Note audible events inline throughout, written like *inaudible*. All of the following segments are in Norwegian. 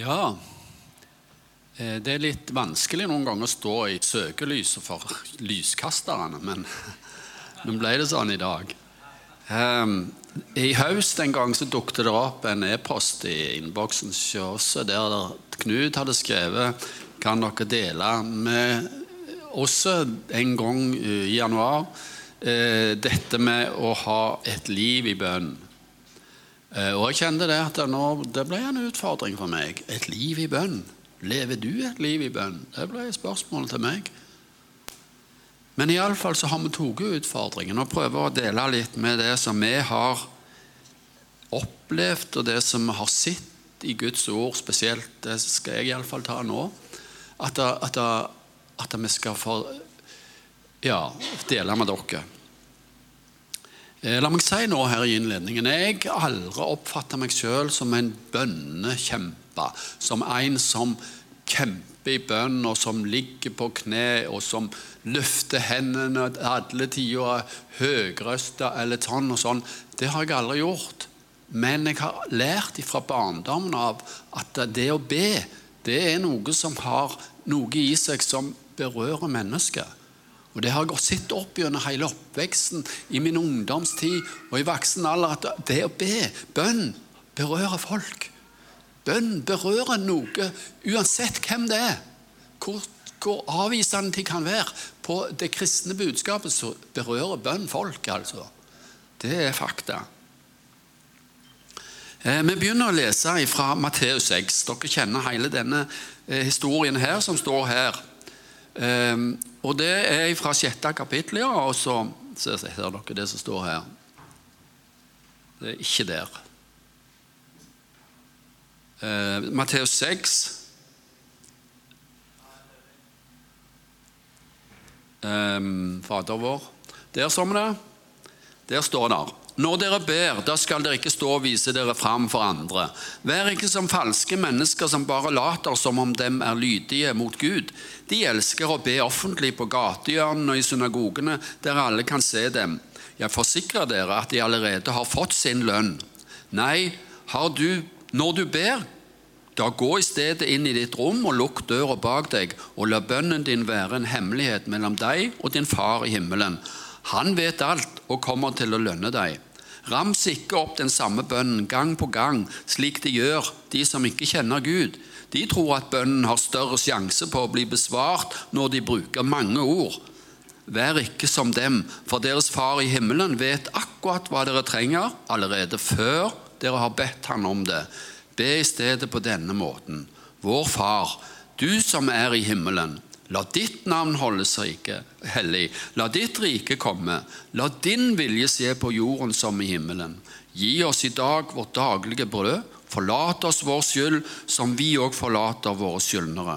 Ja, eh, det er litt vanskelig noen ganger å stå i søkelyset for lyskasterne, men *laughs* nå ble det sånn i dag. Um, I høst en gang så dukket det opp en e-post i innboksen der Knut hadde skrevet kan dere dele med oss en gang i januar eh, dette med å ha et liv i bønn. Eh, og jeg kjente det at nå, det ble en utfordring for meg. Et liv i bønn. Lever du et liv i bønn? Det ble spørsmålet til meg. Men iallfall så har vi tatt utfordringen og prøver å dele litt med det som vi har opplevd, og det som vi har sett i Guds ord spesielt. Det skal jeg iallfall ta nå. At, at, at vi skal få ja, dele med dere. Eh, la meg si noe her i innledningen. Jeg aldri oppfatta meg sjøl som en bønnekjempe, som en som kjemper i bønn, og som ligger på kne, og som løfter hendene alle tider, høyrøsta eller sånn og sånn. Det har jeg aldri gjort. Men jeg har lært fra barndommen av at det å be, det er noe som har noe i seg som berører mennesker. Og Det har jeg sett opp gjennom hele oppveksten, i min ungdomstid og i voksen alder, at det å be, bønn, berører folk. Bønn berører noe, uansett hvem det er. Hvor, hvor avvisende de kan være. På det kristne budskapet så berører bønn folk, altså. Det er fakta. Eh, vi begynner å lese fra Matteus 6. Dere kjenner hele denne eh, historien her som står her. Og Det er fra sjette kapittel, ja, og så ser dere det som står her. Det er ikke der. Eh, Matteus 6. Eh, Fader vår. Der står det. Der står det når dere ber, da skal dere ikke stå og vise dere fram for andre. Vær ikke som falske mennesker som bare later som om dem er lydige mot Gud. De elsker å be offentlig på gatehjørnene og i synagogene, der alle kan se dem. Jeg forsikrer dere at de allerede har fått sin lønn. Nei, har du, når du ber, da gå i stedet inn i ditt rom og lukk døra bak deg, og la bønnen din være en hemmelighet mellom deg og din far i himmelen. Han vet alt og kommer til å lønne deg. Rams ikke opp den samme bønnen gang på gang, slik de gjør, de som ikke kjenner Gud. De tror at bønnen har større sjanse på å bli besvart når de bruker mange ord. Vær ikke som dem, for deres far i himmelen vet akkurat hva dere trenger, allerede før dere har bedt han om det. Be i stedet på denne måten. Vår Far, du som er i himmelen. La ditt navn holdes rike, hellig. La ditt rike komme. La din vilje se på jorden som i himmelen. Gi oss i dag vårt daglige brød. Forlat oss vår skyld, som vi òg forlater våre skyldnere.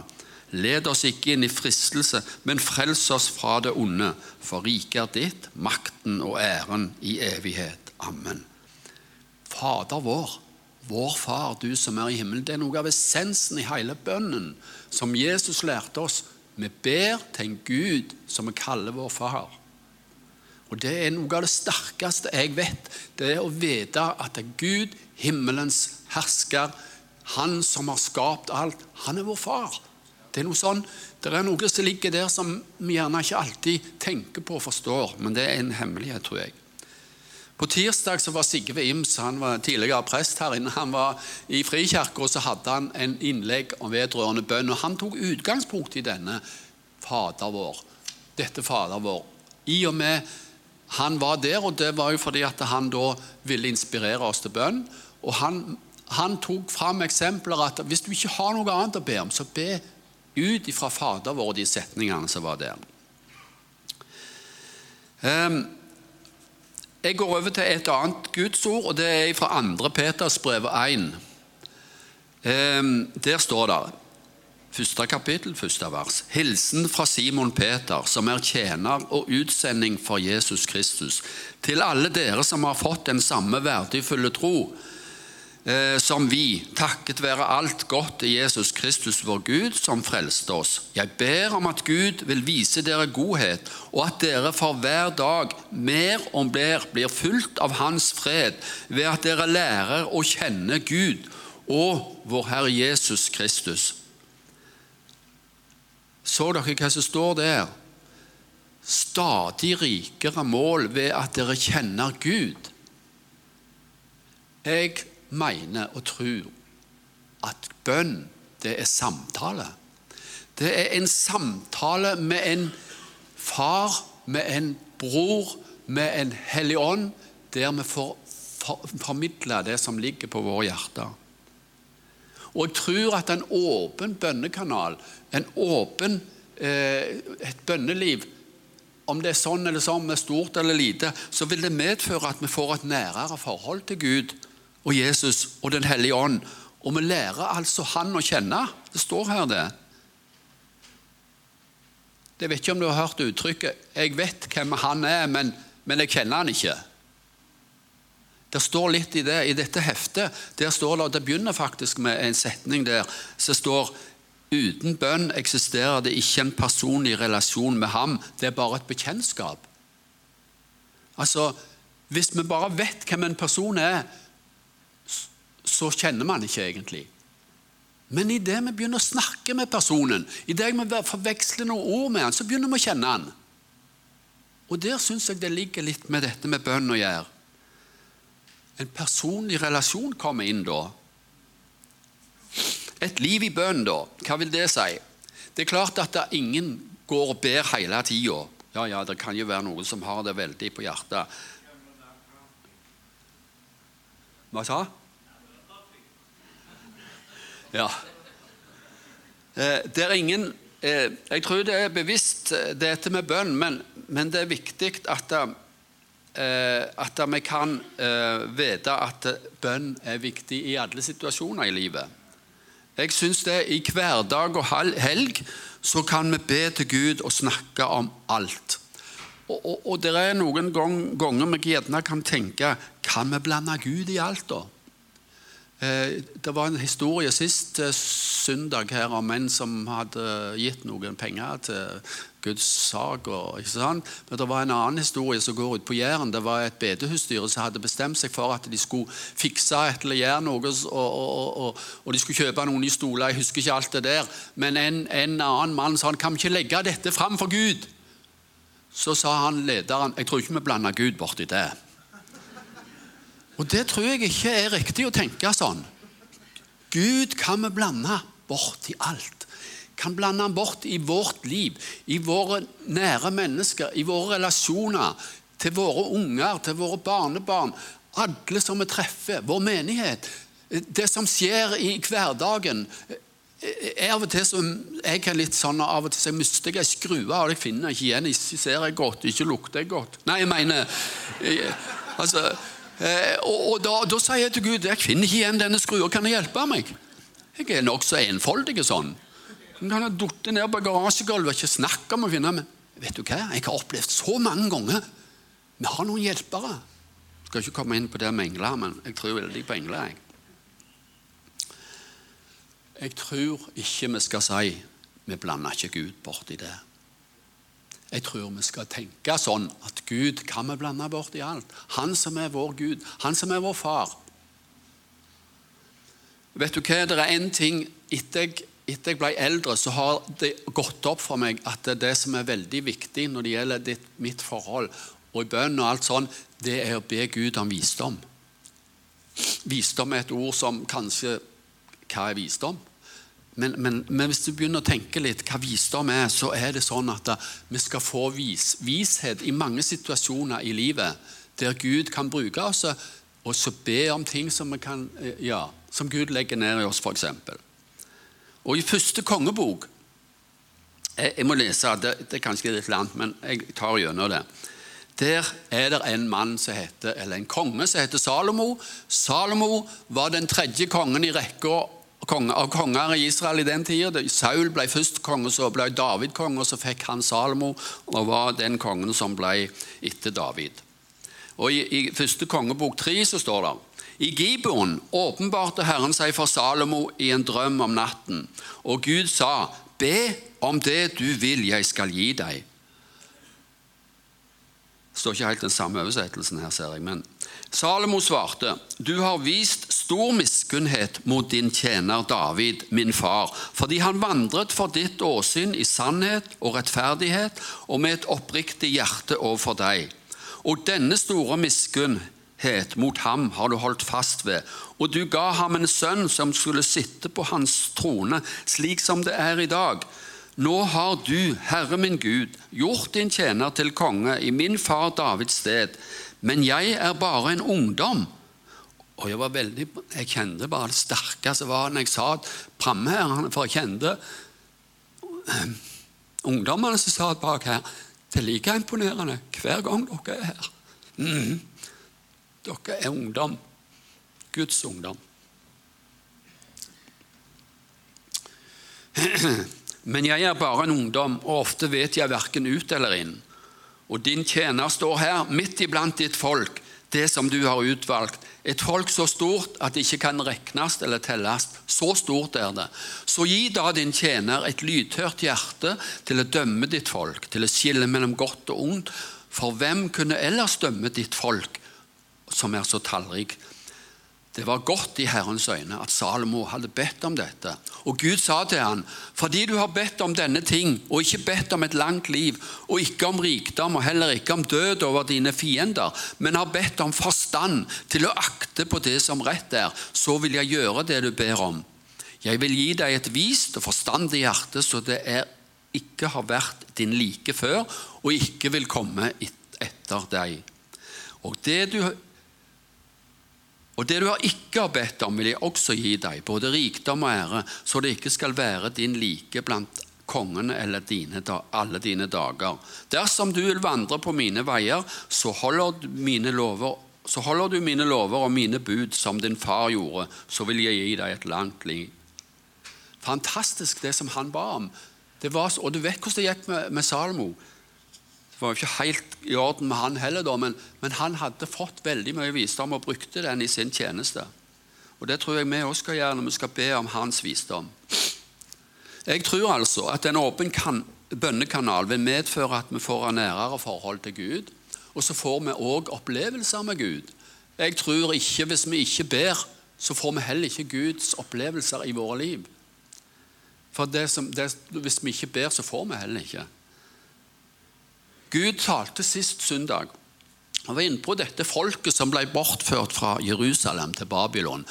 Led oss ikke inn i fristelse, men frels oss fra det onde. For riket er ditt, makten og æren i evighet. Amen. Fader vår, vår Far, du som er i himmelen. Det er noe av essensen i hele bønnen som Jesus lærte oss vi ber til en Gud som vi kaller vår far. Og Det er noe av det sterkeste jeg vet. Det er å vite at det er Gud, himmelens hersker, han som har skapt alt, han er vår far. Det er noe sånn, det er noe som ligger der som vi gjerne ikke alltid tenker på og forstår, men det er en hemmelighet, tror jeg. På tirsdag så var Sigve Ims han var tidligere prest her inne, han var i Frikirka og så hadde han en innlegg om vedrørende bønn. og Han tok utgangspunkt i denne Fader vår. Dette Fader vår. I og med han var der, og det var jo fordi at han da ville inspirere oss til bønn. Og han, han tok fram eksempler at hvis du ikke har noe annet å be om, så be ut ifra Fader vår de setningene som var der. Um, jeg går over til et annet gudsord, og det er fra 2. Peters brev 1. Der står det, første kapittel, første vers, hilsen fra Simon Peter, som er tjener og utsending for Jesus Kristus, til alle dere som har fått den samme verdifulle tro som vi, takket være alt godt i Jesus Kristus, vår Gud, som frelste oss. Jeg ber om at Gud vil vise dere godhet, og at dere for hver dag mer og mer blir fulgt av Hans fred, ved at dere lærer å kjenne Gud og vår Herre Jesus Kristus. Så dere hva som står der? Stadig rikere mål ved at dere kjenner Gud. Jeg mener og tror at bønn, det er samtale. Det er en samtale med en far, med en bror, med en hellig ånd, der vi får formidle det som ligger på våre hjerter. Og jeg tror at en åpen bønnekanal, en åpen, eh, et bønneliv, om det er sånn eller sånn, med stort eller lite, så vil det medføre at vi får et nærere forhold til Gud og Jesus og Den hellige ånd. Og vi lærer altså Han å kjenne. Det står her, det. Jeg vet ikke om du har hørt uttrykket 'Jeg vet hvem han er, men, men jeg kjenner han ikke'. Det står litt i det i dette heftet. Der står det, det begynner faktisk med en setning der som står Uten bønn eksisterer det ikke en personlig relasjon med ham. Det er bare et bekjentskap. Altså, Hvis vi bare vet hvem en person er, så kjenner man ikke egentlig. Men idet vi begynner å snakke med personen, idet vi forveksler noen ord med han, så begynner vi å kjenne han. Og Der syns jeg det ligger litt med dette med bønn å gjøre en personlig relasjon kommer inn da. Et liv i bønn, da, hva vil det si? Det er klart at det ingen går og ber hele tida. Ja, ja, det kan jo være noen som har det veldig på hjertet. Hva sa Ja. Eh, det er ingen eh, Jeg tror det er bevisst, eh, dette med bønn, men, men det er viktig at at vi kan vite at bønn er viktig i alle situasjoner i livet. Jeg syns det i hverdag og helg så kan vi be til Gud og snakke om alt. Og, og, og det er noen ganger vi gjerne kan tenke Kan vi blande Gud i alt, da? Eh, det var en historie sist søndag her om en som hadde gitt noen penger til Guds sak. Men det var en annen historie som går ut på Jæren. Det var et bedehusstyre som hadde bestemt seg for at de skulle fikse et eller gjøre noe, og, og, og de skulle kjøpe noen nye stoler. Jeg husker ikke alt det der. Men en, en annen mann sa han, kan vi ikke legge dette fram for Gud? Så sa han lederen jeg tror ikke vi blander Gud borti det. Og det tror jeg ikke er riktig å tenke sånn. Gud kan vi blande bort i alt kan blande han bort i vårt liv, i våre nære mennesker, i våre relasjoner, til våre unger, til våre barnebarn, alle som vi treffer, vår menighet. Det som skjer i hverdagen. Av og til så jeg er litt sånn, av og til så mister jeg skrua, og jeg finner ikke igjen. Ikke ser jeg godt, ikke lukter jeg godt. Nei, jeg mener altså, eh, Og, og da, da, sier jeg til Gud jeg finner ikke igjen denne skrua, kan du hjelpe meg? Jeg er nokså enfoldig sånn. Den kan ha falt ned på garasjegulvet. Ikke snakk om å finne meg. Vet du hva? Jeg har opplevd så mange ganger Vi har noen hjelpere. Jeg skal ikke komme inn på det med engler, men jeg tror veldig på engler. Jeg. jeg tror ikke vi skal si vi blander ikke Gud borti det. Jeg tror vi skal tenke sånn at Gud kan vi blande bort i alt. Han som er vår Gud, han som er vår far. Vet du hva, det er én ting etter jeg etter jeg ble eldre, så har det gått opp for meg at det som er veldig viktig når det gjelder ditt, mitt forhold og i bønn og alt sånn, det er å be Gud om visdom. Visdom er et ord som kanskje Hva er visdom? Men, men, men, hvis du begynner å tenke litt hva visdom er, så er det sånn at vi skal få vis, vishet i mange situasjoner i livet der Gud kan bruke oss og så be om ting som, kan, ja, som Gud legger ned i oss, f.eks. Og i første kongebok Jeg, jeg må lese, det, det er kanskje litt langt, men jeg tar gjennom det. Der er det en mann som heter, eller en konge som heter Salomo. Salomo var den tredje kongen i rekka av konger i Israel i den tida. Saul ble først konge, så ble David konge, og så fikk han Salomo og var den kongen som ble etter David. Og I, i første kongebok tre står det i Gibeon åpenbarte Herren seg for Salomo i en drøm om natten, og Gud sa, Be om det du vil jeg skal gi deg. Det står ikke helt den samme oversettelsen her, ser jeg. Men Salomo svarte, du har vist stor miskunnhet mot din tjener David, min far, fordi han vandret for ditt åsyn i sannhet og rettferdighet og med et oppriktig hjerte overfor deg. Og denne store miskunnhet mot ham har du holdt fast ved, og du ga ham en sønn som skulle sitte på hans trone, slik som det er i dag. Nå har du, Herre min Gud, gjort din tjener til konge i min far Davids sted, men jeg er bare en ungdom. Og Jeg var veldig, jeg kjente bare det sterkeste var når jeg sa framme her, for jeg kjente *clears throat* ungdommene som satt bak her. Det er like imponerende hver gang dere er her. Mm. Dere er ungdom. Guds ungdom. *clears throat* Men jeg er bare en ungdom, og ofte vet jeg verken ut eller inn. Og din tjener står her, midt iblant ditt folk, det som du har utvalgt. Et folk så stort at det ikke kan regnes eller telles. Så stort er det. Så gi da din tjener et lydhørt hjerte til å dømme ditt folk, til å skille mellom godt og ondt. For hvem kunne ellers dømme ditt folk, som er så tallrik? Det var godt i Herrens øyne at Salomo hadde bedt om dette. Og Gud sa til han, fordi du har bedt om denne ting, og ikke bedt om et langt liv, og ikke om rikdom, og heller ikke om død over dine fiender, men har bedt om forstand til å akte på det som rett er, så vil jeg gjøre det du ber om. Jeg vil gi deg et vist og forstandig hjerte, så det er, ikke har vært din like før, og ikke vil komme etter deg. Og det du og det du har ikke har bedt om, vil jeg også gi deg, både rikdom og ære, så det ikke skal være din like blant kongene eller dine, alle dine dager. Dersom du vil vandre på mine veier, så holder, lover, så holder du mine lover og mine bud som din far gjorde, så vil jeg gi deg et langt liv. Fantastisk det som han ba om. Var, og du vet hvordan det gikk med, med Salmo var jo ikke helt i orden med han heller, da, men, men, han hadde fått veldig mye visdom og brukte den i sin tjeneste. Og Det tror jeg vi også skal gjøre når vi skal be om hans visdom. Jeg tror altså at en åpen kan, bønnekanal vil medføre at vi får et nærere forhold til Gud. Og så får vi òg opplevelser med Gud. Jeg tror ikke Hvis vi ikke ber, så får vi heller ikke Guds opplevelser i våre liv. For det som, det, Hvis vi ikke ber, så får vi heller ikke. Gud talte sist søndag. Han var inne på dette folket som ble bortført fra Jerusalem til Babylon.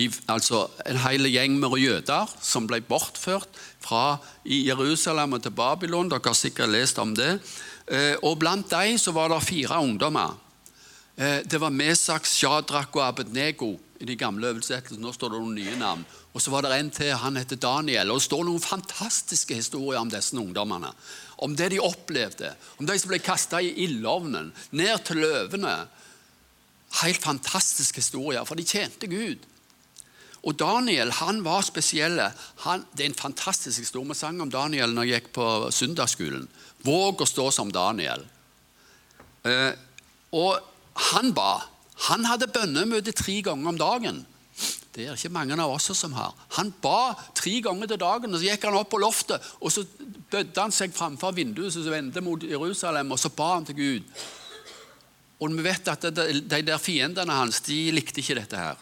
I, altså En hel gjeng med jøder som ble bortført fra Jerusalem til Babylon. Dere har sikkert lest om det. Eh, og Blant dem så var det fire ungdommer. Eh, det var Mesak, Shadrach og Abednego i de gamle oversettelsene. Nå står det noen nye navn. Og så var det en til, han heter Daniel. og Det står noen fantastiske historier om disse ungdommene om det de opplevde, om de som ble kasta i ildovnen, ned til løvene. Helt fantastiske historier, for de tjente Gud. Og Daniel han var spesiell. det er en fantastisk historie. Vi sang om Daniel når jeg gikk på søndagsskolen. Våg å stå som Daniel. Eh, og han ba. Han hadde bønnemøte tre ganger om dagen. Det er ikke mange av oss som har. Han ba tre ganger til dagen, og så gikk han opp på loftet. og Så bødde han seg framfor vinduet som vendte mot Jerusalem, og så ba han til Gud. Og Vi vet at de der fiendene hans de likte ikke dette her.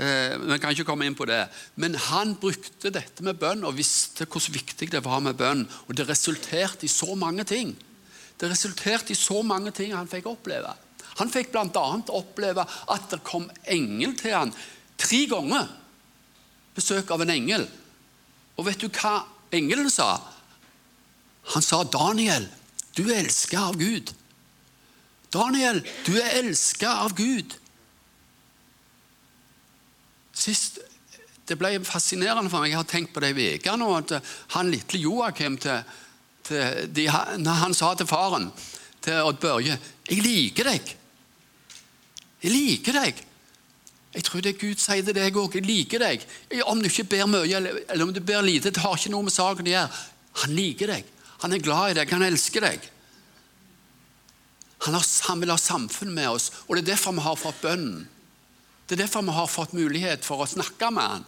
Eh, vi kan ikke komme inn på det. Men han brukte dette med bønn og visste hvor viktig det var med bønn. Og det resulterte i så mange ting. Det resulterte i så mange ting han fikk oppleve. Han fikk bl.a. oppleve at det kom engel til han Tre ganger besøk av en engel. Og vet du hva engelen sa? Han sa, 'Daniel, du er elsket av Gud.' Daniel, du er elsket av Gud. Sist, Det ble fascinerende for meg. Jeg har tenkt på det i uka nå. at Han lille Joakim til, til de, Han sa til faren til Odd Børje 'Jeg liker deg'. Jeg liker deg. Jeg tror det Gud sier til deg òg. Jeg liker deg. Om du ikke ber mye eller om du ber lite, det har ikke noe med saken å gjøre. Han liker deg. Han er glad i deg. Han elsker deg. Han, har, han vil ha samfunn med oss, og det er derfor vi har fått bønnen. Det er derfor vi har fått mulighet for å snakke med han.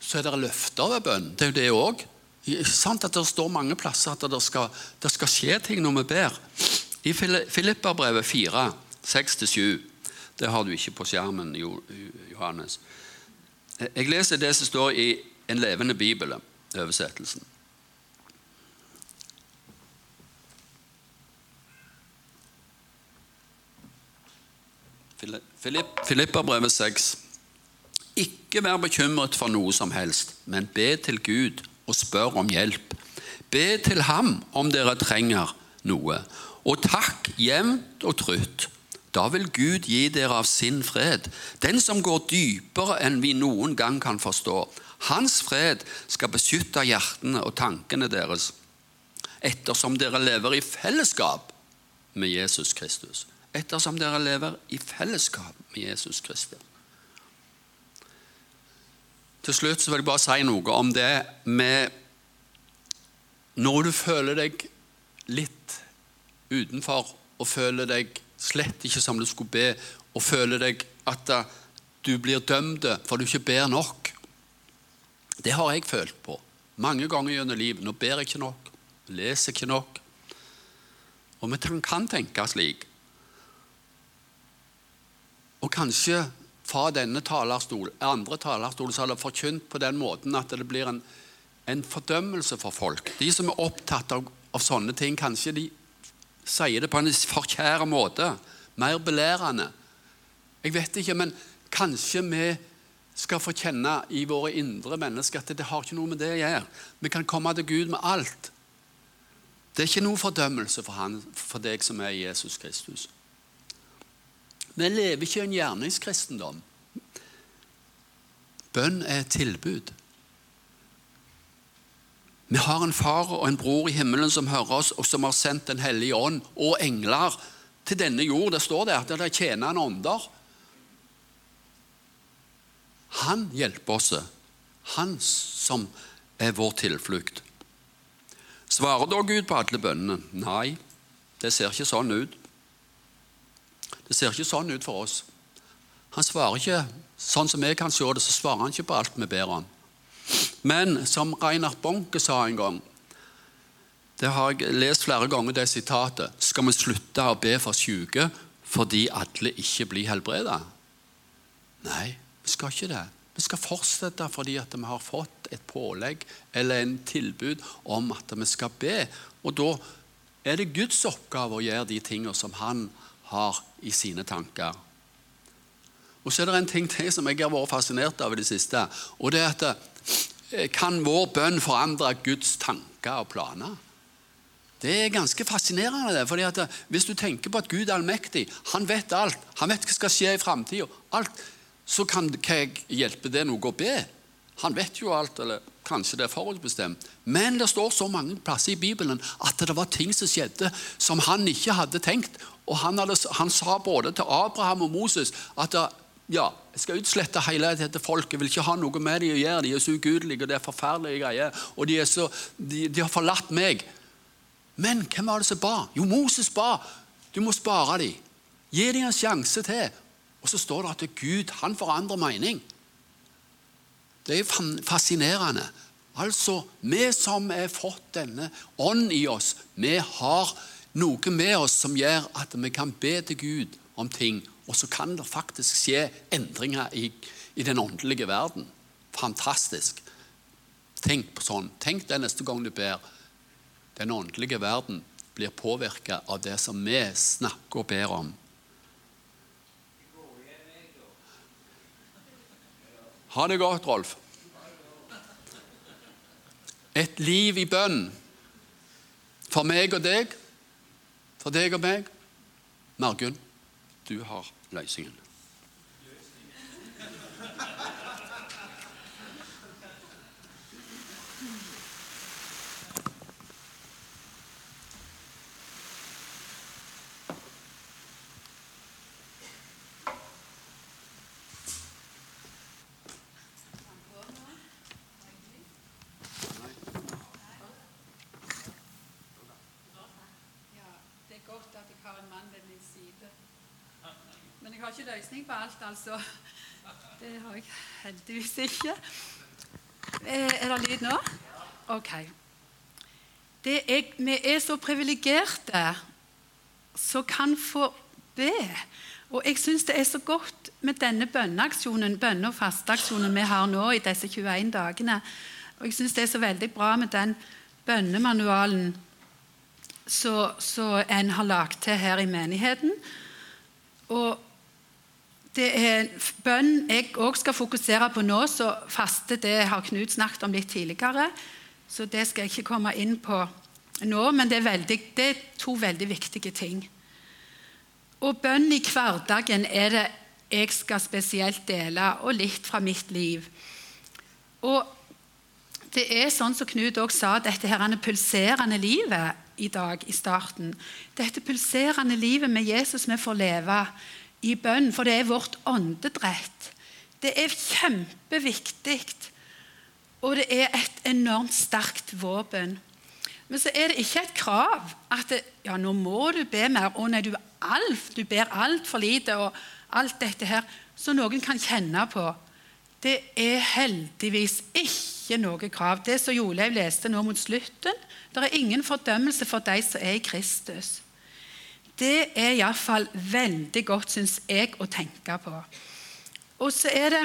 Så er det løfter ved bønn. Det er jo det òg. er sant at det står mange plasser at det skal, det skal skje ting når vi ber. I Filipperbrevet 4, 6-7 Det har du ikke på skjermen, Johannes. Jeg leser det som står i En levende bibel, oversettelsen. Filipperbrevet 6. Ikke vær bekymret for noe som helst, men be til Gud og spør om hjelp. Be til ham om dere trenger noe, og takk jevnt og trutt. Da vil Gud gi dere av sin fred, den som går dypere enn vi noen gang kan forstå. Hans fred skal beskytte hjertene og tankene deres, ettersom dere lever i fellesskap med Jesus Kristus ettersom dere lever i fellesskap med Jesus Kristus. Til slutt vil jeg bare si noe om det med når du føler deg litt utenfor og føler deg slett ikke som du skulle be, og føler deg at du blir dømt for du ikke ber nok. Det har jeg følt på mange ganger gjennom livet. Nå ber jeg ikke nok, leser ikke nok. Og vi kan tenke slik og kanskje fra denne talerstol, andre talerstol, så er det forkynt på den måten at det blir en, en fordømmelse for folk. De som er opptatt av, av, sånne ting, kanskje de sier det på en forkjære måte. Mer belærende. Jeg vet ikke, men kanskje vi skal få kjenne i våre indre mennesker at det har ikke noe med det å gjøre. Vi kan komme til Gud med alt. Det er ikke noe fordømmelse for, han, for deg som er Jesus Kristus. Vi lever ikke i en gjerningskristendom. Bønn er et tilbud. Vi har en far og en bror i himmelen som hører oss, og som har sendt Den hellige ånd og engler til denne jord. Det står der at det er tjenende ånder. Han hjelper oss. Han som er vår tilflukt. Svarer da Gud på alle bønnene? Nei, det ser ikke sånn ut. Det ser ikke sånn ut for oss. Han svarer ikke sånn som vi kan se det, så svarer han ikke på alt vi ber om. Men som Reinhard Bonke sa en gang Det har jeg lest flere ganger, det sitatet. Skal vi slutte å be for syke fordi alle ikke blir helbredet? Nei, vi skal ikke det. Vi skal fortsette fordi vi har fått et pålegg eller en tilbud om at vi skal be. Og da er det Guds oppgave å gjøre de tingene som han har i sine tanker. Og så er det en ting til som jeg har vært fascinert av i det siste. og det er at Kan vår bønn forandre Guds tanker og planer? Det er ganske fascinerende. det, fordi at eh, Hvis du tenker på at Gud er allmektig, han vet alt, han vet hva skal skje i framtida, så kan hva hjelpe det noe å be? Han vet jo alt, eller kanskje det er forutbestemt. Men det står så mange plasser i Bibelen at det var ting som skjedde som han ikke hadde tenkt, og han, hadde, han, sa både til Abraham og Moses at ja, jeg skal utslette hele dette folket. Jeg vil ikke ha noe med dem å gjøre. De er så ugudelige, og det er forferdelige greier. Og de, så, de, de, har forlatt meg. Men hvem var det som ba? Jo, Moses ba. Du må spare dem. Gi dem en sjanse til. Og så står det at Gud han forandrer mening. Det er fascinerende. Altså, vi som har fått denne ånd i oss, vi har noe med oss som gjør at vi kan be til Gud om ting, og så kan det faktisk skje endringer i, i den åndelige verden. Fantastisk. Tenk på sånn. Tenk det neste gang du ber. Den åndelige verden blir påvirka av det som vi snakker og ber om. Ha det godt, Rolf. Et liv i bønn for meg og deg for deg og meg. Margunn, du har lösningen. ik hoop dat ik haar man ben in zitten. Løsningen. løsning på alt, altså. Det har jeg heldigvis ikke. Eh, er det lyd nå? Ok. Er, vi er så privilegerte som kan få be. Og jeg syns det er så godt med denne bønneaksjonen, bønne- og fasteaksjonen vi har nå i disse 21 dagene. Og jeg syns det er så veldig bra med den bønnemanualen som en har lagd til her i menigheten. Og det er bønn jeg òg skal fokusere på nå, så faste det har Knut snakket om litt tidligere. Så det skal jeg ikke komme inn på nå, men det er, veldig, det er to veldig viktige ting. Og bønn i hverdagen er det jeg skal spesielt dele, og litt fra mitt liv. Og det er sånn som Knut også sa, dette her pulserende livet i dag i starten. Dette pulserende livet med Jesus vi får leve i bønn, for det er vårt åndedrett. Det er kjempeviktig, og det er et enormt sterkt våpen. Men så er det ikke et krav at det, ja, nå må du be mer. Å nei, du, alt, du ber altfor lite, og alt dette her. Så noen kan kjenne på. Det er heldigvis ikke noe krav. Det som Joleiv leste nå mot slutten, det er ingen fordømmelse for de som er i Kristus. Det er iallfall veldig godt, syns jeg, å tenke på. Og så er det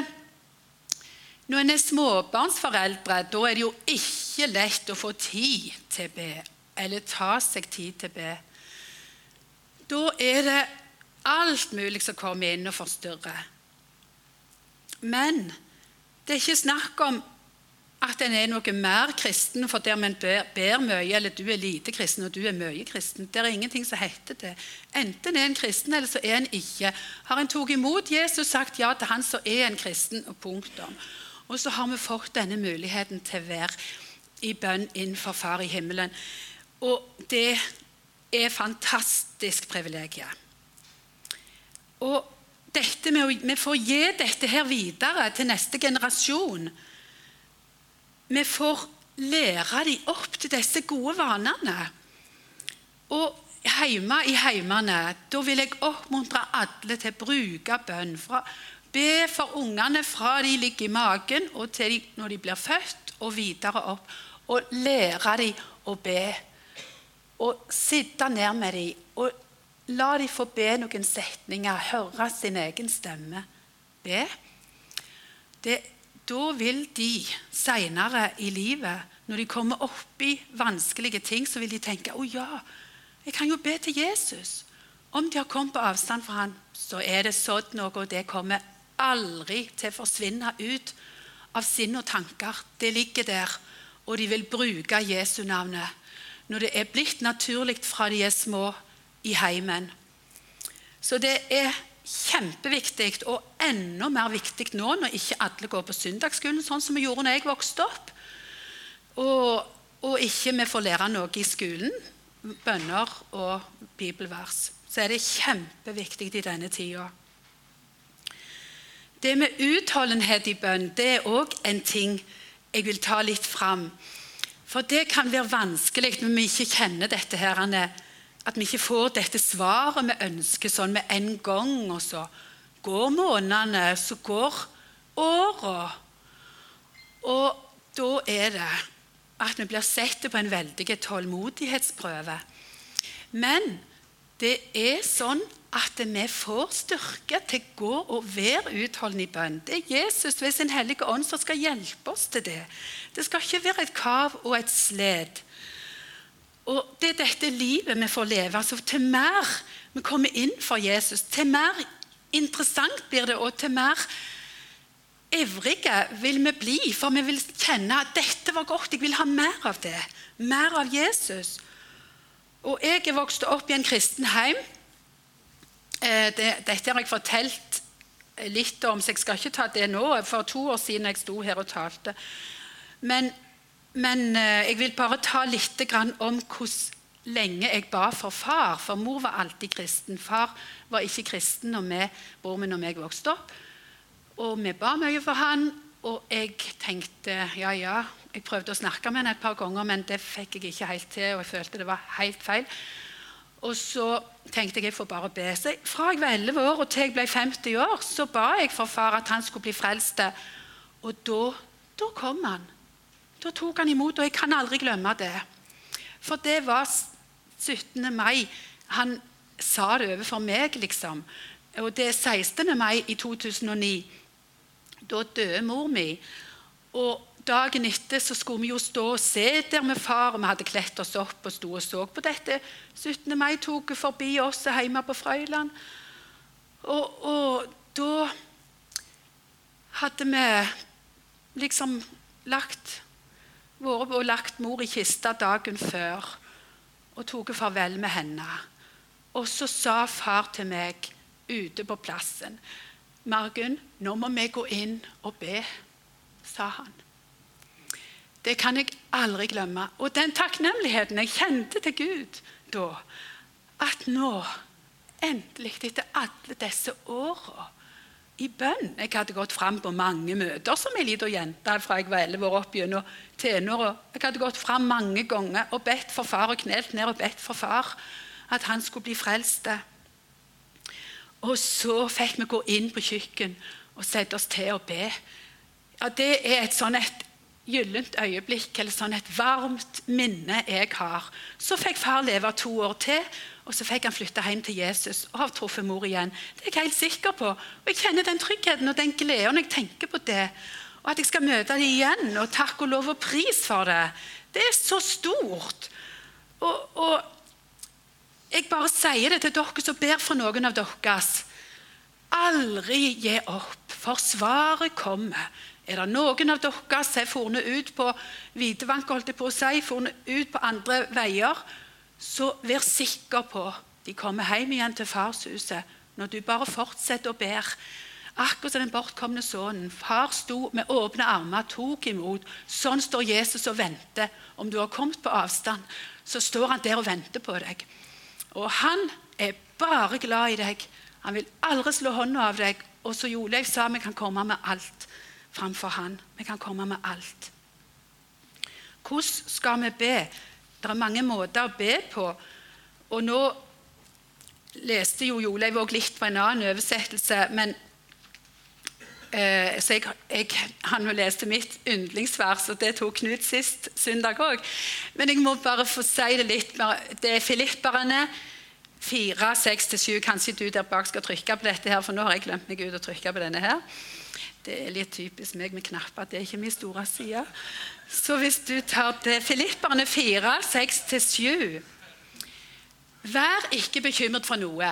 Når en er småbarnsforeldre, da er det jo ikke lett å få tid til å be, eller ta seg tid til å be. Da er det alt mulig som kommer inn og forstyrrer. Men det er ikke snakk om at en er noe mer kristen for der en ber, mye, eller du er lite kristen og du er mye kristen. Det er ingenting som heter det. Enten er en kristen, eller så er en ikke. Har en tatt imot Jesus, sagt ja til han, så er en kristen. og punktum. Og så har vi fått denne muligheten til å være i bønn innenfor Far i himmelen. Og det er fantastisk privilegium. Og dette med å, vi får gi dette her videre til neste generasjon. Vi får lære dem opp til disse gode vanene. Og hjemme i heimene da vil jeg oppmuntre alle til å bruke bønn. Fra, be for ungene fra de ligger i magen og til de, når de blir født, og videre opp. Og lære dem å be. Og sitte ned med dem og la dem få be noen setninger, høre sin egen stemme. Be. Det da vil de seinere i livet, når de kommer opp i vanskelige ting, så vil de tenke å ja, jeg kan jo be til Jesus. Om de har kommet på avstand fra ham, så er det sådd noe, og det kommer aldri til å forsvinne ut av sinn og tanker. Det ligger der, og de vil bruke Jesu navnet når det er blitt naturlig fra de er små i heimen. Så det er kjempeviktig, og enda mer viktig nå når ikke alle går på søndagsskolen, sånn som vi gjorde når jeg vokste opp. Og, og ikke vi får lære noe i skolen, bønner og bibelvers. Så er det kjempeviktig i denne tida. Det med utholdenhet i bønn det er òg en ting jeg vil ta litt fram. For det kan være vanskelig når vi ikke kjenner dette her, at vi ikke får dette svaret vi ønsker sånn med en gang. Og så går månedene, så går åra. Og da er det at vi blir sett på en veldig tålmodighetsprøve. Men det er sånn at vi får styrke til å gå og være utholdende i bønn. Det er Jesus ved sin hellige ånd som skal hjelpe oss til det. Det skal ikke være et kav og et sled. Og Det er dette livet vi får leve. altså Til mer vi kommer inn for Jesus, til mer interessant blir det, og til mer ivrige vil vi bli. For vi vil kjenne at dette var godt, jeg vil ha mer av det. Mer av Jesus. Og jeg er vokst opp i en kristen heim. Eh, dette har jeg fortalt litt om, så jeg skal ikke ta det nå. For to år siden jeg sto her og talte. Men men eh, jeg vil bare ta litt om hvordan lenge jeg ba for far. For mor var alltid kristen. Far var ikke kristen når vi, bror min og meg vokste opp. Og vi ba mye for han, og jeg tenkte ja, ja. Jeg prøvde å snakke med han et par ganger, men det fikk jeg ikke helt til. og jeg følte det var helt feil. Og så tenkte jeg jeg får bare be. Så fra jeg var 11 år og til jeg ble 50 år, så ba jeg for far at han skulle bli frelst. Og da, da kom han. Da tok han imot, og jeg kan aldri glemme det. For det var 17. mai. Han sa det overfor meg, liksom. Og det er 16. mai i 2009. Da døde mor mi. Og dagen etter så skulle vi jo stå og se der med far, og vi hadde kledd oss opp og sto og så på dette 17. mai-toget forbi oss hjemme på Frøyland. Og, og, da hadde vi liksom lagt vært og lagt mor i kista dagen før og tatt farvel med henne. Og så sa far til meg ute på plassen Margunn, nå må vi gå inn og be, sa han. Det kan jeg aldri glemme. Og den takknemligheten jeg kjente til Gud da, at nå, endelig, etter alle disse åra i bønn Jeg hadde gått fram på mange møter som ei lita jente fra jeg var 11 år opp gjennom tenåra. Jeg hadde gått fram mange ganger og bedt for far og knelt ned og bedt for far at han skulle bli frelst. Og så fikk vi gå inn på kjøkken og sette oss til å be. Ja, Det er et sånn et gyllent øyeblikk eller sånn et varmt minne jeg har. Så fikk far leve to år til, og så fikk han flytte hjem til Jesus og har truffet mor igjen. Det er jeg helt sikker på. Og Jeg kjenner den tryggheten og den gleden når jeg tenker på det. Og at jeg skal møte dem igjen, og takk og lov og pris for det. Det er så stort. Og, og jeg bare sier det til dere som ber for noen av deres. Aldri gi opp, for svaret kommer. Er det noen av dere som har funnet ut på hvitevank, holdt jeg på å si, funnet ut på andre veier, så vær sikker på de kommer hjem igjen til farshuset når du bare fortsetter å ber. Akkurat som den bortkomne sønnen. Far sto med åpne armer, tok imot. Sånn står Jesus og venter. Om du har kommet på avstand, så står han der og venter på deg. Og han er bare glad i deg. Han vil aldri slå hånda av deg. Og så Joleif sa vi kan komme med alt framfor han. Vi kan komme med alt. Hvordan skal vi be? Det er mange måter å be på. Og nå leste jo Joleiv òg litt på en annen oversettelse, men eh, så jeg, jeg, Han leste mitt yndlingsvers, og det tok Knut sist søndag òg. Men jeg må bare få si det litt. mer. Det er Filipperne 4, 6-7. Kanskje du der bak skal trykke på dette, her, for nå har jeg glemt meg ut å trykke på denne her. Det er litt typisk meg med knapper. Det er ikke min store side. Så hvis du tar til Filipperne 4, 6-7 Vær ikke bekymret for noe,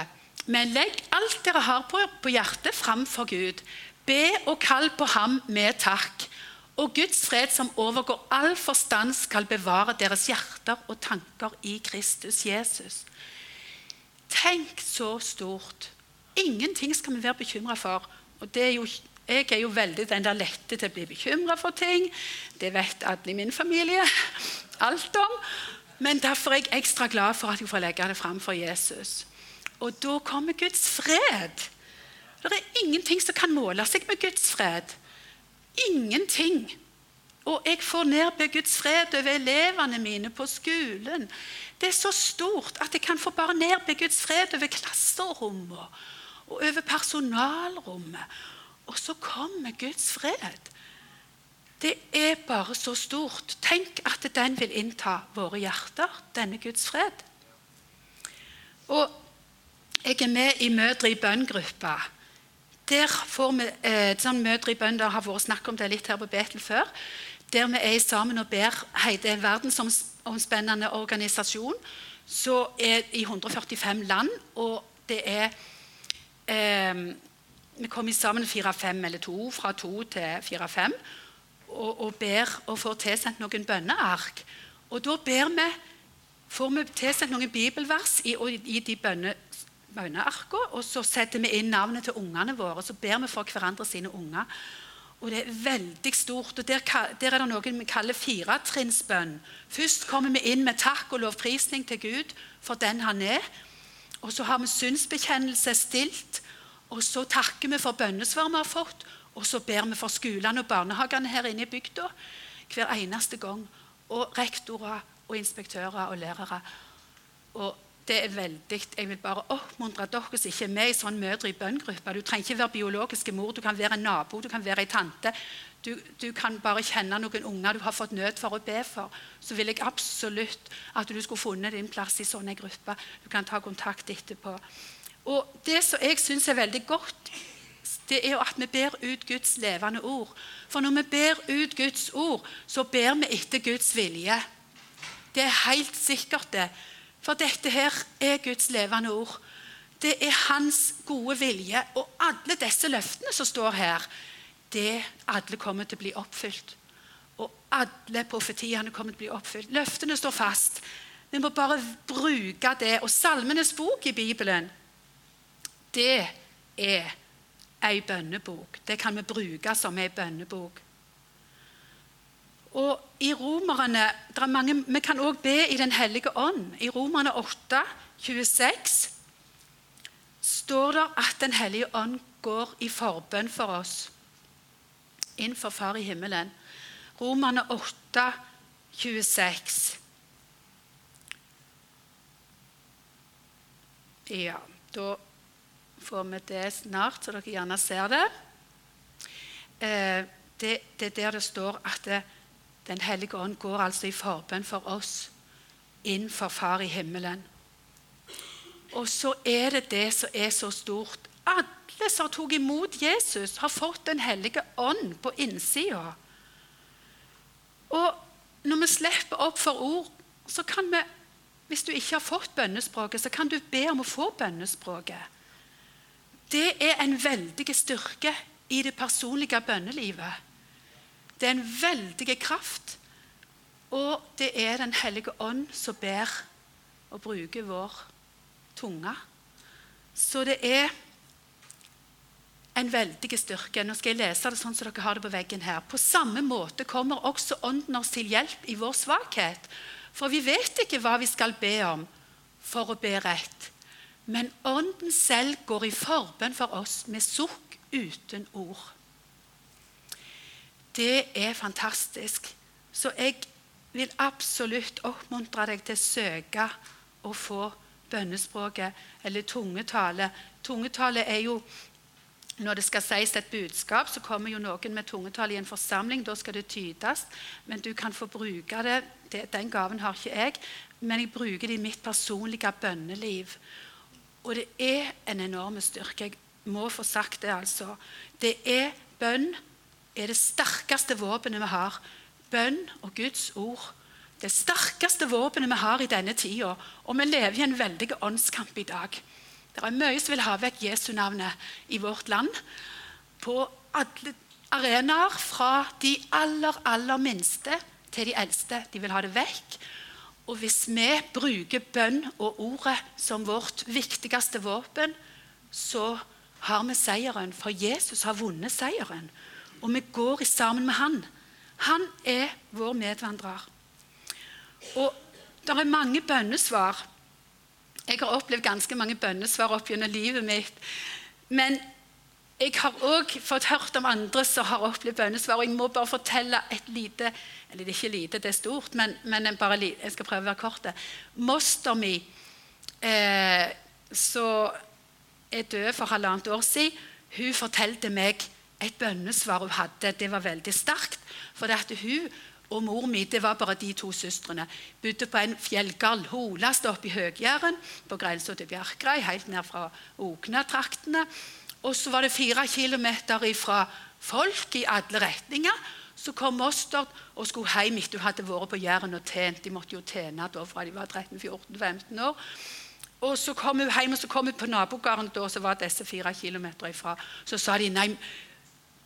men legg alt dere har på, på hjertet, fram for Gud. Be og kall på ham med takk. Og Guds fred, som overgår all forstand, skal bevare deres hjerter og tanker i Kristus Jesus. Tenk så stort. Ingenting skal vi være bekymra for. Og det er jo jeg er jo veldig den der lette til å bli bekymra for ting. Det vet alle i min familie *laughs* alt om. Men derfor er jeg ekstra glad for at jeg får legge det fram for Jesus. Og da kommer Guds fred. Det er ingenting som kan måle seg med Guds fred. Ingenting. Og jeg får nedbe Guds fred over elevene mine på skolen. Det er så stort at jeg kan få bare nedbe Guds fred over klasserommet og over personalrommet og så kommer Guds fred. Det er bare så stort. Tenk at den vil innta våre hjerter, denne Guds fred. Og jeg er med i Mødre i bønn-gruppa. Der får vi eh, sånn Mødre i bønn Det har vært snakk om det litt her på Betel før. Der vi er sammen og ber. Hei, det er en verdensomspennende organisasjon. Så er i 145 land, og det er eh, vi kommer sammen fire-fem eller to, fra to til fire-fem, og, og, ber og får tilsendt noen bønneark. Og da ber vi, får vi tilsendt noen bibelvers i, i de bønne, bønnearkene, og så setter vi inn navnet til ungene våre. Så ber vi for hverandre sine unger. Og det er veldig stort. og Der, der er det noe vi kaller firetrinnsbønn. Først kommer vi inn med takk og lovprisning til Gud for den han er. Og så har vi synsbekjennelse stilt. Og så takker vi for bønnesvar vi har fått, og så ber vi for skolene og barnehagene her inne i bygda hver eneste gang. Og rektorer og inspektører og lærere. Og det er veldig, Jeg vil bare oppmuntre dere som ikke er med i sånn mødre i bønngruppe. Du trenger ikke være biologiske mor, du kan være en nabo, du kan være en tante. Du, du, kan bare kjenne noen unger du har fått nød for å be for. Så vil jeg absolutt at du skulle funnet din plass i sånne grupper. Du kan ta kontakt etterpå. Og Det som jeg syns er veldig godt, det er jo at vi ber ut Guds levende ord. For når vi ber ut Guds ord, så ber vi etter Guds vilje. Det er helt sikkert, det. For dette her er Guds levende ord. Det er hans gode vilje. Og alle disse løftene som står her, det alle kommer til å bli oppfylt. Og alle profetiene kommer til å bli oppfylt. Løftene står fast. Vi må bare bruke det. Og Salmenes bok i Bibelen, det er ei bønnebok. Det kan vi bruke som ei bønnebok. Og i romerne, mange, Vi kan òg be i Den hellige ånd. I Romerne 8, 26 står det at Den hellige ånd går i forbønn for oss innenfor Far i himmelen. Romerne 8, 26. Ja, da får vi det snart, så dere gjerne ser det. Eh, det, det er der det står at det, den hellige ånd går altså i forbønn for oss innenfor Far i himmelen. Og så er det det som er så stort. Alle som tok imot Jesus, har fått Den hellige ånd på innsida. Og når vi slipper opp for ord, så kan vi Hvis du ikke har fått bønnespråket, så kan du be om å få bønnespråket. Det er en veldig styrke i det personlige bønnelivet. Det er en veldig kraft. Og det er Den hellige ånd som ber og bruker vår tunge. Så det er en veldig styrke. Nå skal jeg lese det sånn som dere har det på veggen her. På samme måte kommer også Ånden oss til hjelp i vår svakhet. For vi vet ikke hva vi skal be om for å be rett. Men Ånden selv går i forbønn for oss med sukk uten ord. Det er fantastisk. Så jeg vil absolutt oppmuntre deg til å søke å få bønnespråket eller tungetale. Tungetale er jo når det skal sies et budskap, så kommer jo noen med tungetale i en forsamling. Da skal det tydes. Men du kan få bruke det. Den gaven har ikke jeg. Men jeg bruker det i mitt personlige bønneliv. Og det er en enorm styrke. Jeg må få sagt det, altså. Det er bønn er det sterkeste våpenet vi har. Bønn og Guds ord. Det sterkeste våpenet vi har i denne tida. Og vi lever i en veldig åndskamp i dag. Det er mye som vil ha vekk Jesu-navnet i vårt land. På alle arenaer, fra de aller, aller minste til de eldste. De vil ha det vekk. Og hvis vi bruker bønn og ordet som vårt viktigste våpen, så har vi seieren. For Jesus har vunnet seieren og vi går sammen med han. Han er vår medvandrer. Og det er mange bønnesvar. Jeg har opplevd ganske mange bønnesvar opp gjennom livet mitt. Men jeg har òg fått hørt om andre som har opplevd bønnesvar. og Jeg må bare fortelle et lite Eller er ikke lite, det er stort, men, men bare, jeg skal prøve å være kort. Moster mi, eh, som er død for halvannet år siden, hun fortalte meg et bønnesvar hun hadde. Det var veldig sterkt. For hun og mor mi det var bare de to søstrene. Bodde på en fjellgard holast oppe i Høg-Jæren, på grensa til Bjerkreim, helt ned fra Okna-traktene. Og så var det fire kilometer ifra folk i alle retninger. Så kom Mostert og skulle hjem etter hun hadde vært på Jæren og tjent. De måtte jo tjene da fra de var 13-14-15 år. Og Så kom hun hjem og så kom hun på nabogården, da, så var disse fire kilometer ifra. Så sa de nei,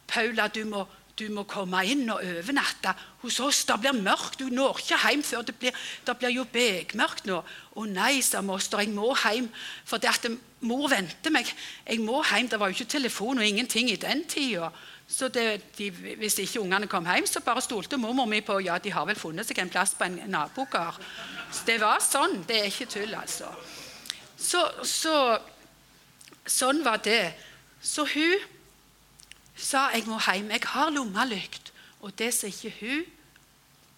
Paula, du må, du må komme inn og overnatte hos oss. Det blir mørkt. Du når ikke hjem før det blir, det blir jo begmørkt nå. Å nei, sa moster, jeg må hjem. For det at mor venter meg. Jeg må hjem. Det var jo ikke telefon og ingenting i den tida. Så det, de, hvis ikke ungene kom hjem, så bare stolte mormor mi på ja, de har vel funnet seg en plass på en nabogård. Det var sånn. Det er ikke tull, altså. Så, så, sånn var det. Så hun sa jeg må hjem. Jeg har lommelykt. Og det som ikke hun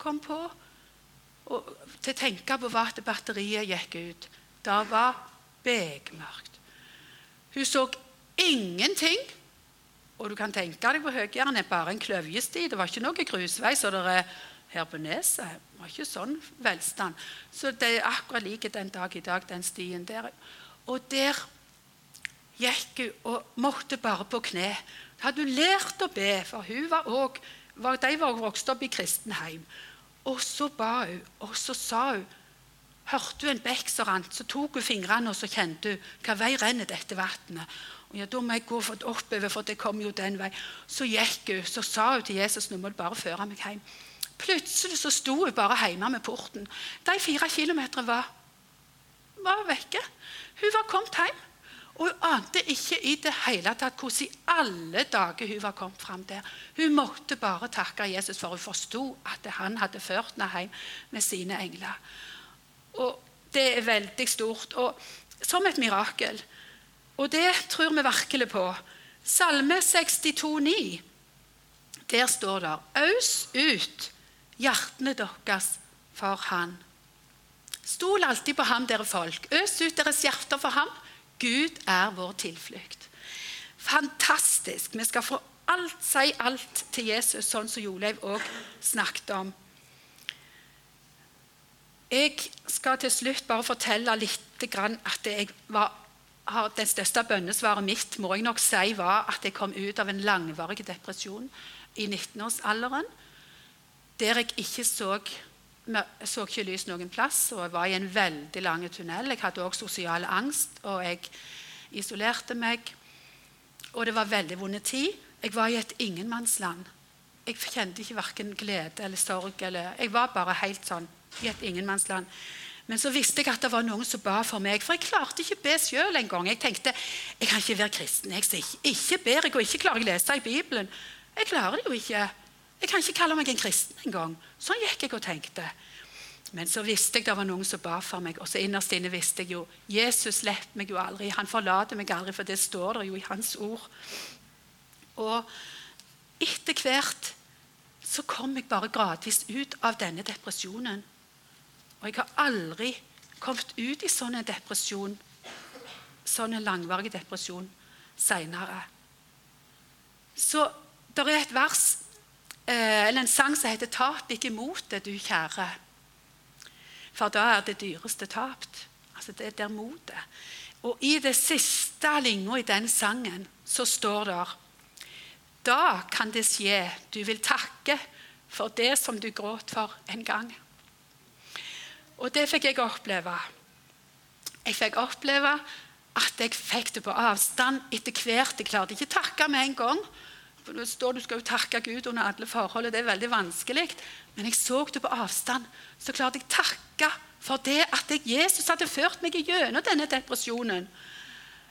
kom på og til å tenke på, var at batteriet gikk ut. Det var bekmørkt. Hun så ingenting. Og du kan tenke deg på Høgjæren er bare en kløvjesti. Det var ikke noe grusvei så det er her på neset. Det var ikke sånn velstand. Så det er akkurat like den dag i dag, den stien der. Og der gikk hun og måtte bare på kne. Da Hadde hun lært å be, for hun var også, de var vokst opp i kristenheim. Og så ba hun, og så sa hun Hørte hun en bekk som rant, så tok hun fingrene og så kjente hun hva vei renner dette vannet. Ja, Da må jeg gå oppover, for det kom jo den vei. Så gikk hun, så sa hun til Jesus nå må du bare føre meg hjem. Plutselig så sto hun bare hjemme med porten. De fire kilometerne var, var vekke. Hun var kommet hjem. Og hun ante ikke i det hele tatt hvordan i alle dager hun var kommet fram der. Hun måtte bare takke Jesus, for hun forsto at han hadde ført henne hjem med sine engler. Og Det er veldig stort, og som et mirakel. Og det tror vi virkelig på. Salme 62,9. Der står det Øs ut hjertene deres for Han. Stol alltid på ham, dere folk. Øs ut deres hjerter for ham. Gud er vår tilflukt. Fantastisk. Vi skal få alt, si alt til Jesus, sånn som Joleiv òg snakket om. Jeg skal til slutt bare fortelle litt at var, det største bønnesvaret mitt må jeg nok si, var at jeg kom ut av en langvarig depresjon i 19-årsalderen, der jeg ikke så så ikke lys noen plass, og jeg var i en veldig lang tunnel. Jeg hadde også sosial angst, og jeg isolerte meg. Og det var veldig vond tid. Jeg var i et ingenmannsland. Jeg kjente ikke verken glede eller sorg. Eller, jeg var bare helt sånn i et ingenmannsland. Men så visste jeg at det var noen som ba for meg. For jeg klarte ikke å be sjøl engang. Jeg tenkte jeg kan ikke være kristen. Jeg ikke, ikke ber jeg og ikke klarer jeg å lese i Bibelen. Jeg klarer det jo ikke. Jeg kan ikke kalle meg en kristen engang. Sånn gikk jeg og tenkte. Men så visste jeg det var noen som ba for meg, og så innerst inne visste jeg jo Jesus slipper meg jo aldri. Han forlater meg aldri, for det står der jo i hans ord. Og etter hvert så kom jeg bare gradvis ut av denne depresjonen. Og jeg har aldri kommet ut i sånn en depresjon, sånn en langvarig depresjon, seinere. Så det er et vers, eh, eller en sang som heter 'Tap ikke motet, du kjære'. For da er det dyreste tapt. Altså det er der motet. Og i det siste linja i den sangen så står det Da kan det skje du vil takke for det som du gråt for en gang. Og det fikk jeg oppleve. Jeg fikk oppleve at jeg fikk det på avstand etter hvert. Jeg klarte ikke takke med en gang. For det står Du skal jo takke Gud under alle forhold, og det er veldig vanskelig. Men jeg så det på avstand. Så klarte jeg takke for det at Jesus hadde ført meg gjennom denne depresjonen.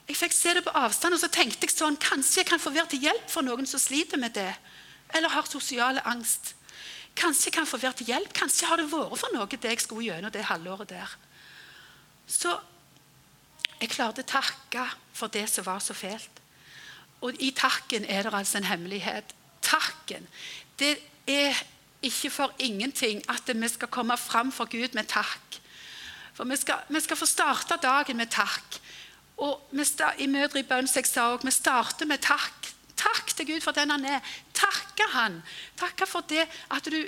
Jeg fikk se det på avstand, og så tenkte jeg sånn Kanskje jeg kan få være til hjelp for noen som sliter med det, eller har sosial angst. Kanskje jeg kan få være til hjelp. Kanskje har det vært for noe det jeg skulle gjennom det halvåret der. Så jeg klarte å takke for det som var så fælt. Og i takken er det altså en hemmelighet. Takken. Det er ikke for ingenting at vi skal komme fram for Gud med takk. For vi skal, vi skal få starte dagen med takk. Og vi I Mødre i bønn jeg sa også, vi starter med takk. Takk til Gud for den han er. Takke han. Takke for det at du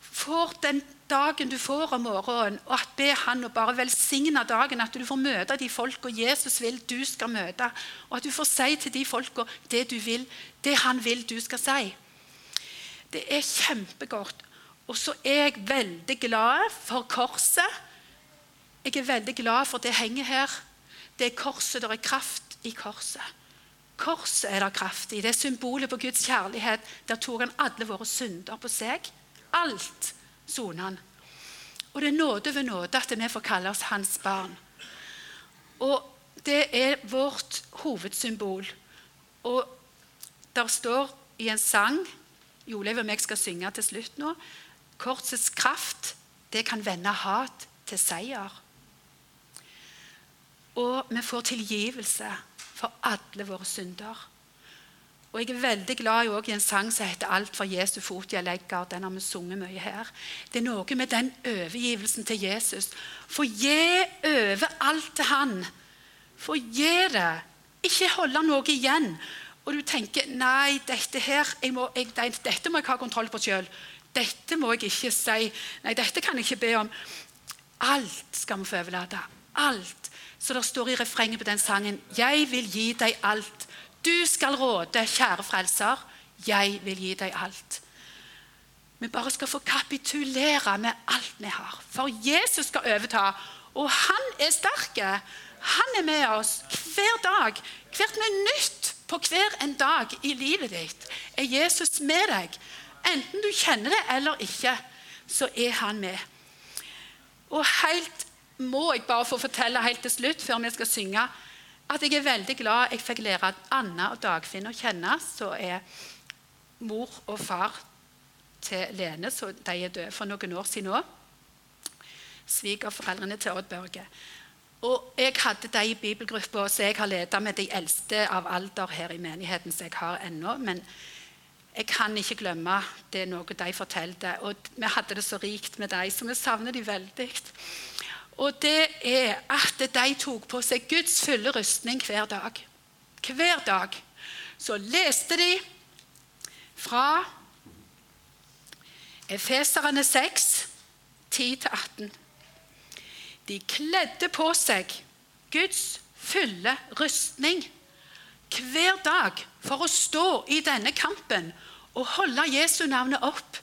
får den dagen du får om morgenen, og at be han å bare velsigne dagen, at du får møte de folka Jesus vil du skal møte, og at du får si til de folka det du vil, det han vil du skal si. Det er kjempegodt. Og så er jeg veldig glad for korset. Jeg er veldig glad for det henger her. Det er korset. Det er kraft i korset. Korset er det kraft i. Det er symbolet på Guds kjærlighet. Der tok han alle våre synder på seg. Alt soner han. Og det er nåde ved nåde at vi får kalle oss hans barn. Og det er vårt hovedsymbol. Og der står i en sang Joleiv og meg skal synge til slutt nå Korsets kraft, det kan vende hat til seier. Og vi får tilgivelse for alle våre synder. Og jeg er veldig glad i en sang som heter 'Alt for Jesu fot jeg legger'. Den har vi sunget mye her. Det er noe med den overgivelsen til Jesus. Få gi over alt til Han. Få gi det. Ikke holde noe igjen. Og du tenker 'Nei, dette her, må, jeg, dette må jeg ha kontroll på sjøl'. Dette må jeg ikke si. Nei, dette kan jeg ikke be om. Alt skal vi få overlate. Alt. Så det står i refrenget på den sangen 'Jeg vil gi deg alt'. Du skal råde, kjære frelser. Jeg vil gi deg alt. Vi bare skal få kapitulere med alt vi har. For Jesus skal overta, og han er sterk. Han er med oss hver dag, hvert minutt på hver en dag i livet ditt. Er Jesus med deg? Enten du kjenner det eller ikke, så er han med. Og helt må jeg bare få fortelle helt til slutt, før vi skal synge, at jeg er veldig glad jeg fikk lære at Anna og Dagfinn å kjenne, som er mor og far til Lene, så de er døde for noen år siden òg. Svigerforeldrene til Odd Børge. Og jeg hadde de i bibelgruppa, så jeg har ledet med de eldste av alder her i menigheten som jeg har ennå. Men jeg kan ikke glemme det noe de fortalte. Og vi hadde det så rikt med dem, så vi savner de veldig. Og det er at de tok på seg Guds fulle rustning hver dag. Hver dag. Så leste de fra Efeserne 6, 10-18. De kledde på seg Guds fulle rustning hver dag for å stå i denne kampen og holde Jesu navnet opp.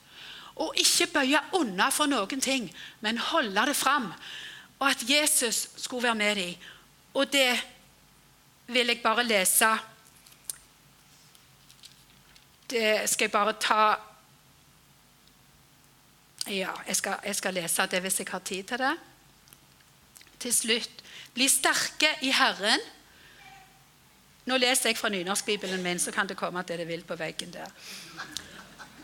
Og ikke bøye unna for noen ting, men holde det fram og at Jesus skulle være med dem. Og det vil jeg bare lese Det skal jeg bare ta Ja, jeg skal, jeg skal lese det hvis jeg har tid til det. Til slutt Bli sterke i Herren. Nå leser jeg fra nynorskbibelen min, så kan det komme at det er vilt på veggen der.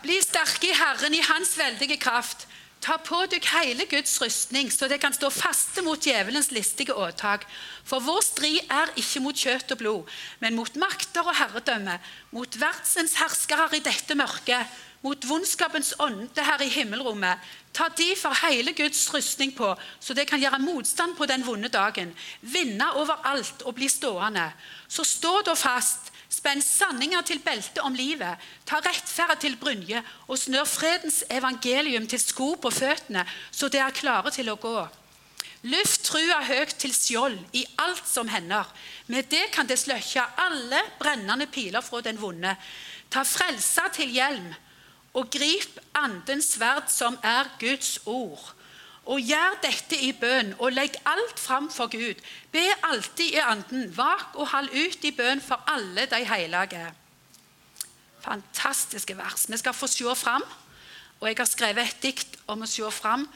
Bli sterke i Herren, i Hans veldige kraft. Ta på deg hele Guds rustning, så det kan stå faste mot djevelens listige åtak. For vår strid er ikke mot kjøtt og blod, men mot makter og herredømme, mot verdsens herskere i dette mørket, mot vondskapens ånde her i himmelrommet. Ta derfor hele Guds rustning på, så det kan gjøre motstand på den vonde dagen. Vinne over alt og bli stående. Så stå da fast Spenn sanninger til beltet om livet. Ta rettferd til brynje og snør fredens evangelium til sko på føttene, så de er klare til å gå. Luft trua høyt til skjold i alt som hender. Med det kan det sløkke alle brennende piler fra den vonde. Ta frelsa til hjelm, og grip andens sverd, som er Guds ord. Og gjør dette i bønn, og legg alt fram for Gud. Be alltid i anden. Vak og hold ut i bønn for alle de hellige. Fantastiske vers. Vi skal få se fram. Og jeg har skrevet et dikt om å se fram.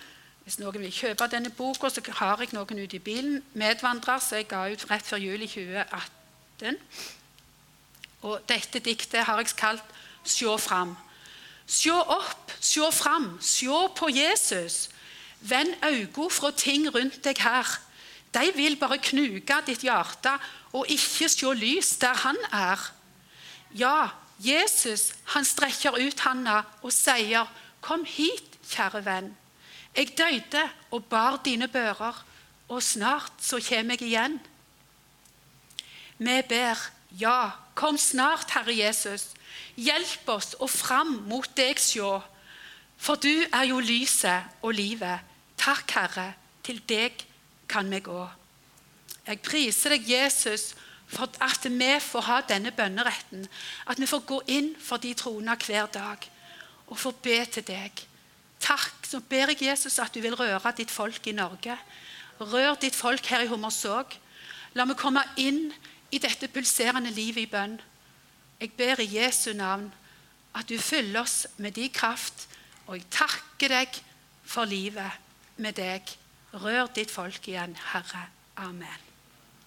Hvis noen vil kjøpe denne boka, så har jeg noen ute i bilen. Medvandrer som jeg ga ut rett før jul i 2018. Og dette diktet har jeg kalt 'Se fram'. Se opp, se fram, se på Jesus. Vend øynene fra ting rundt deg her. De vil bare knuke ditt hjerte og ikke se lys der han er. Ja, Jesus han strekker ut handa og sier, 'Kom hit, kjære venn. Jeg døde og bar dine bører, og snart så kommer jeg igjen.' Vi ber, 'Ja, kom snart, Herre Jesus. Hjelp oss og fram mot deg sjå.' For du er jo lyset og livet. Takk, Herre, til deg kan vi gå. Jeg priser deg, Jesus, for at vi får ha denne bønneretten. At vi får gå inn for de troende hver dag og få be til deg. Takk. Så ber jeg Jesus at du vil røre ditt folk i Norge. Rør ditt folk her i Hummersåk. La meg komme inn i dette pulserende livet i bønn. Jeg ber i Jesu navn at du fyller oss med din kraft, og jeg takker deg for livet med deg. Rør ditt folk igjen, Herre. Amen.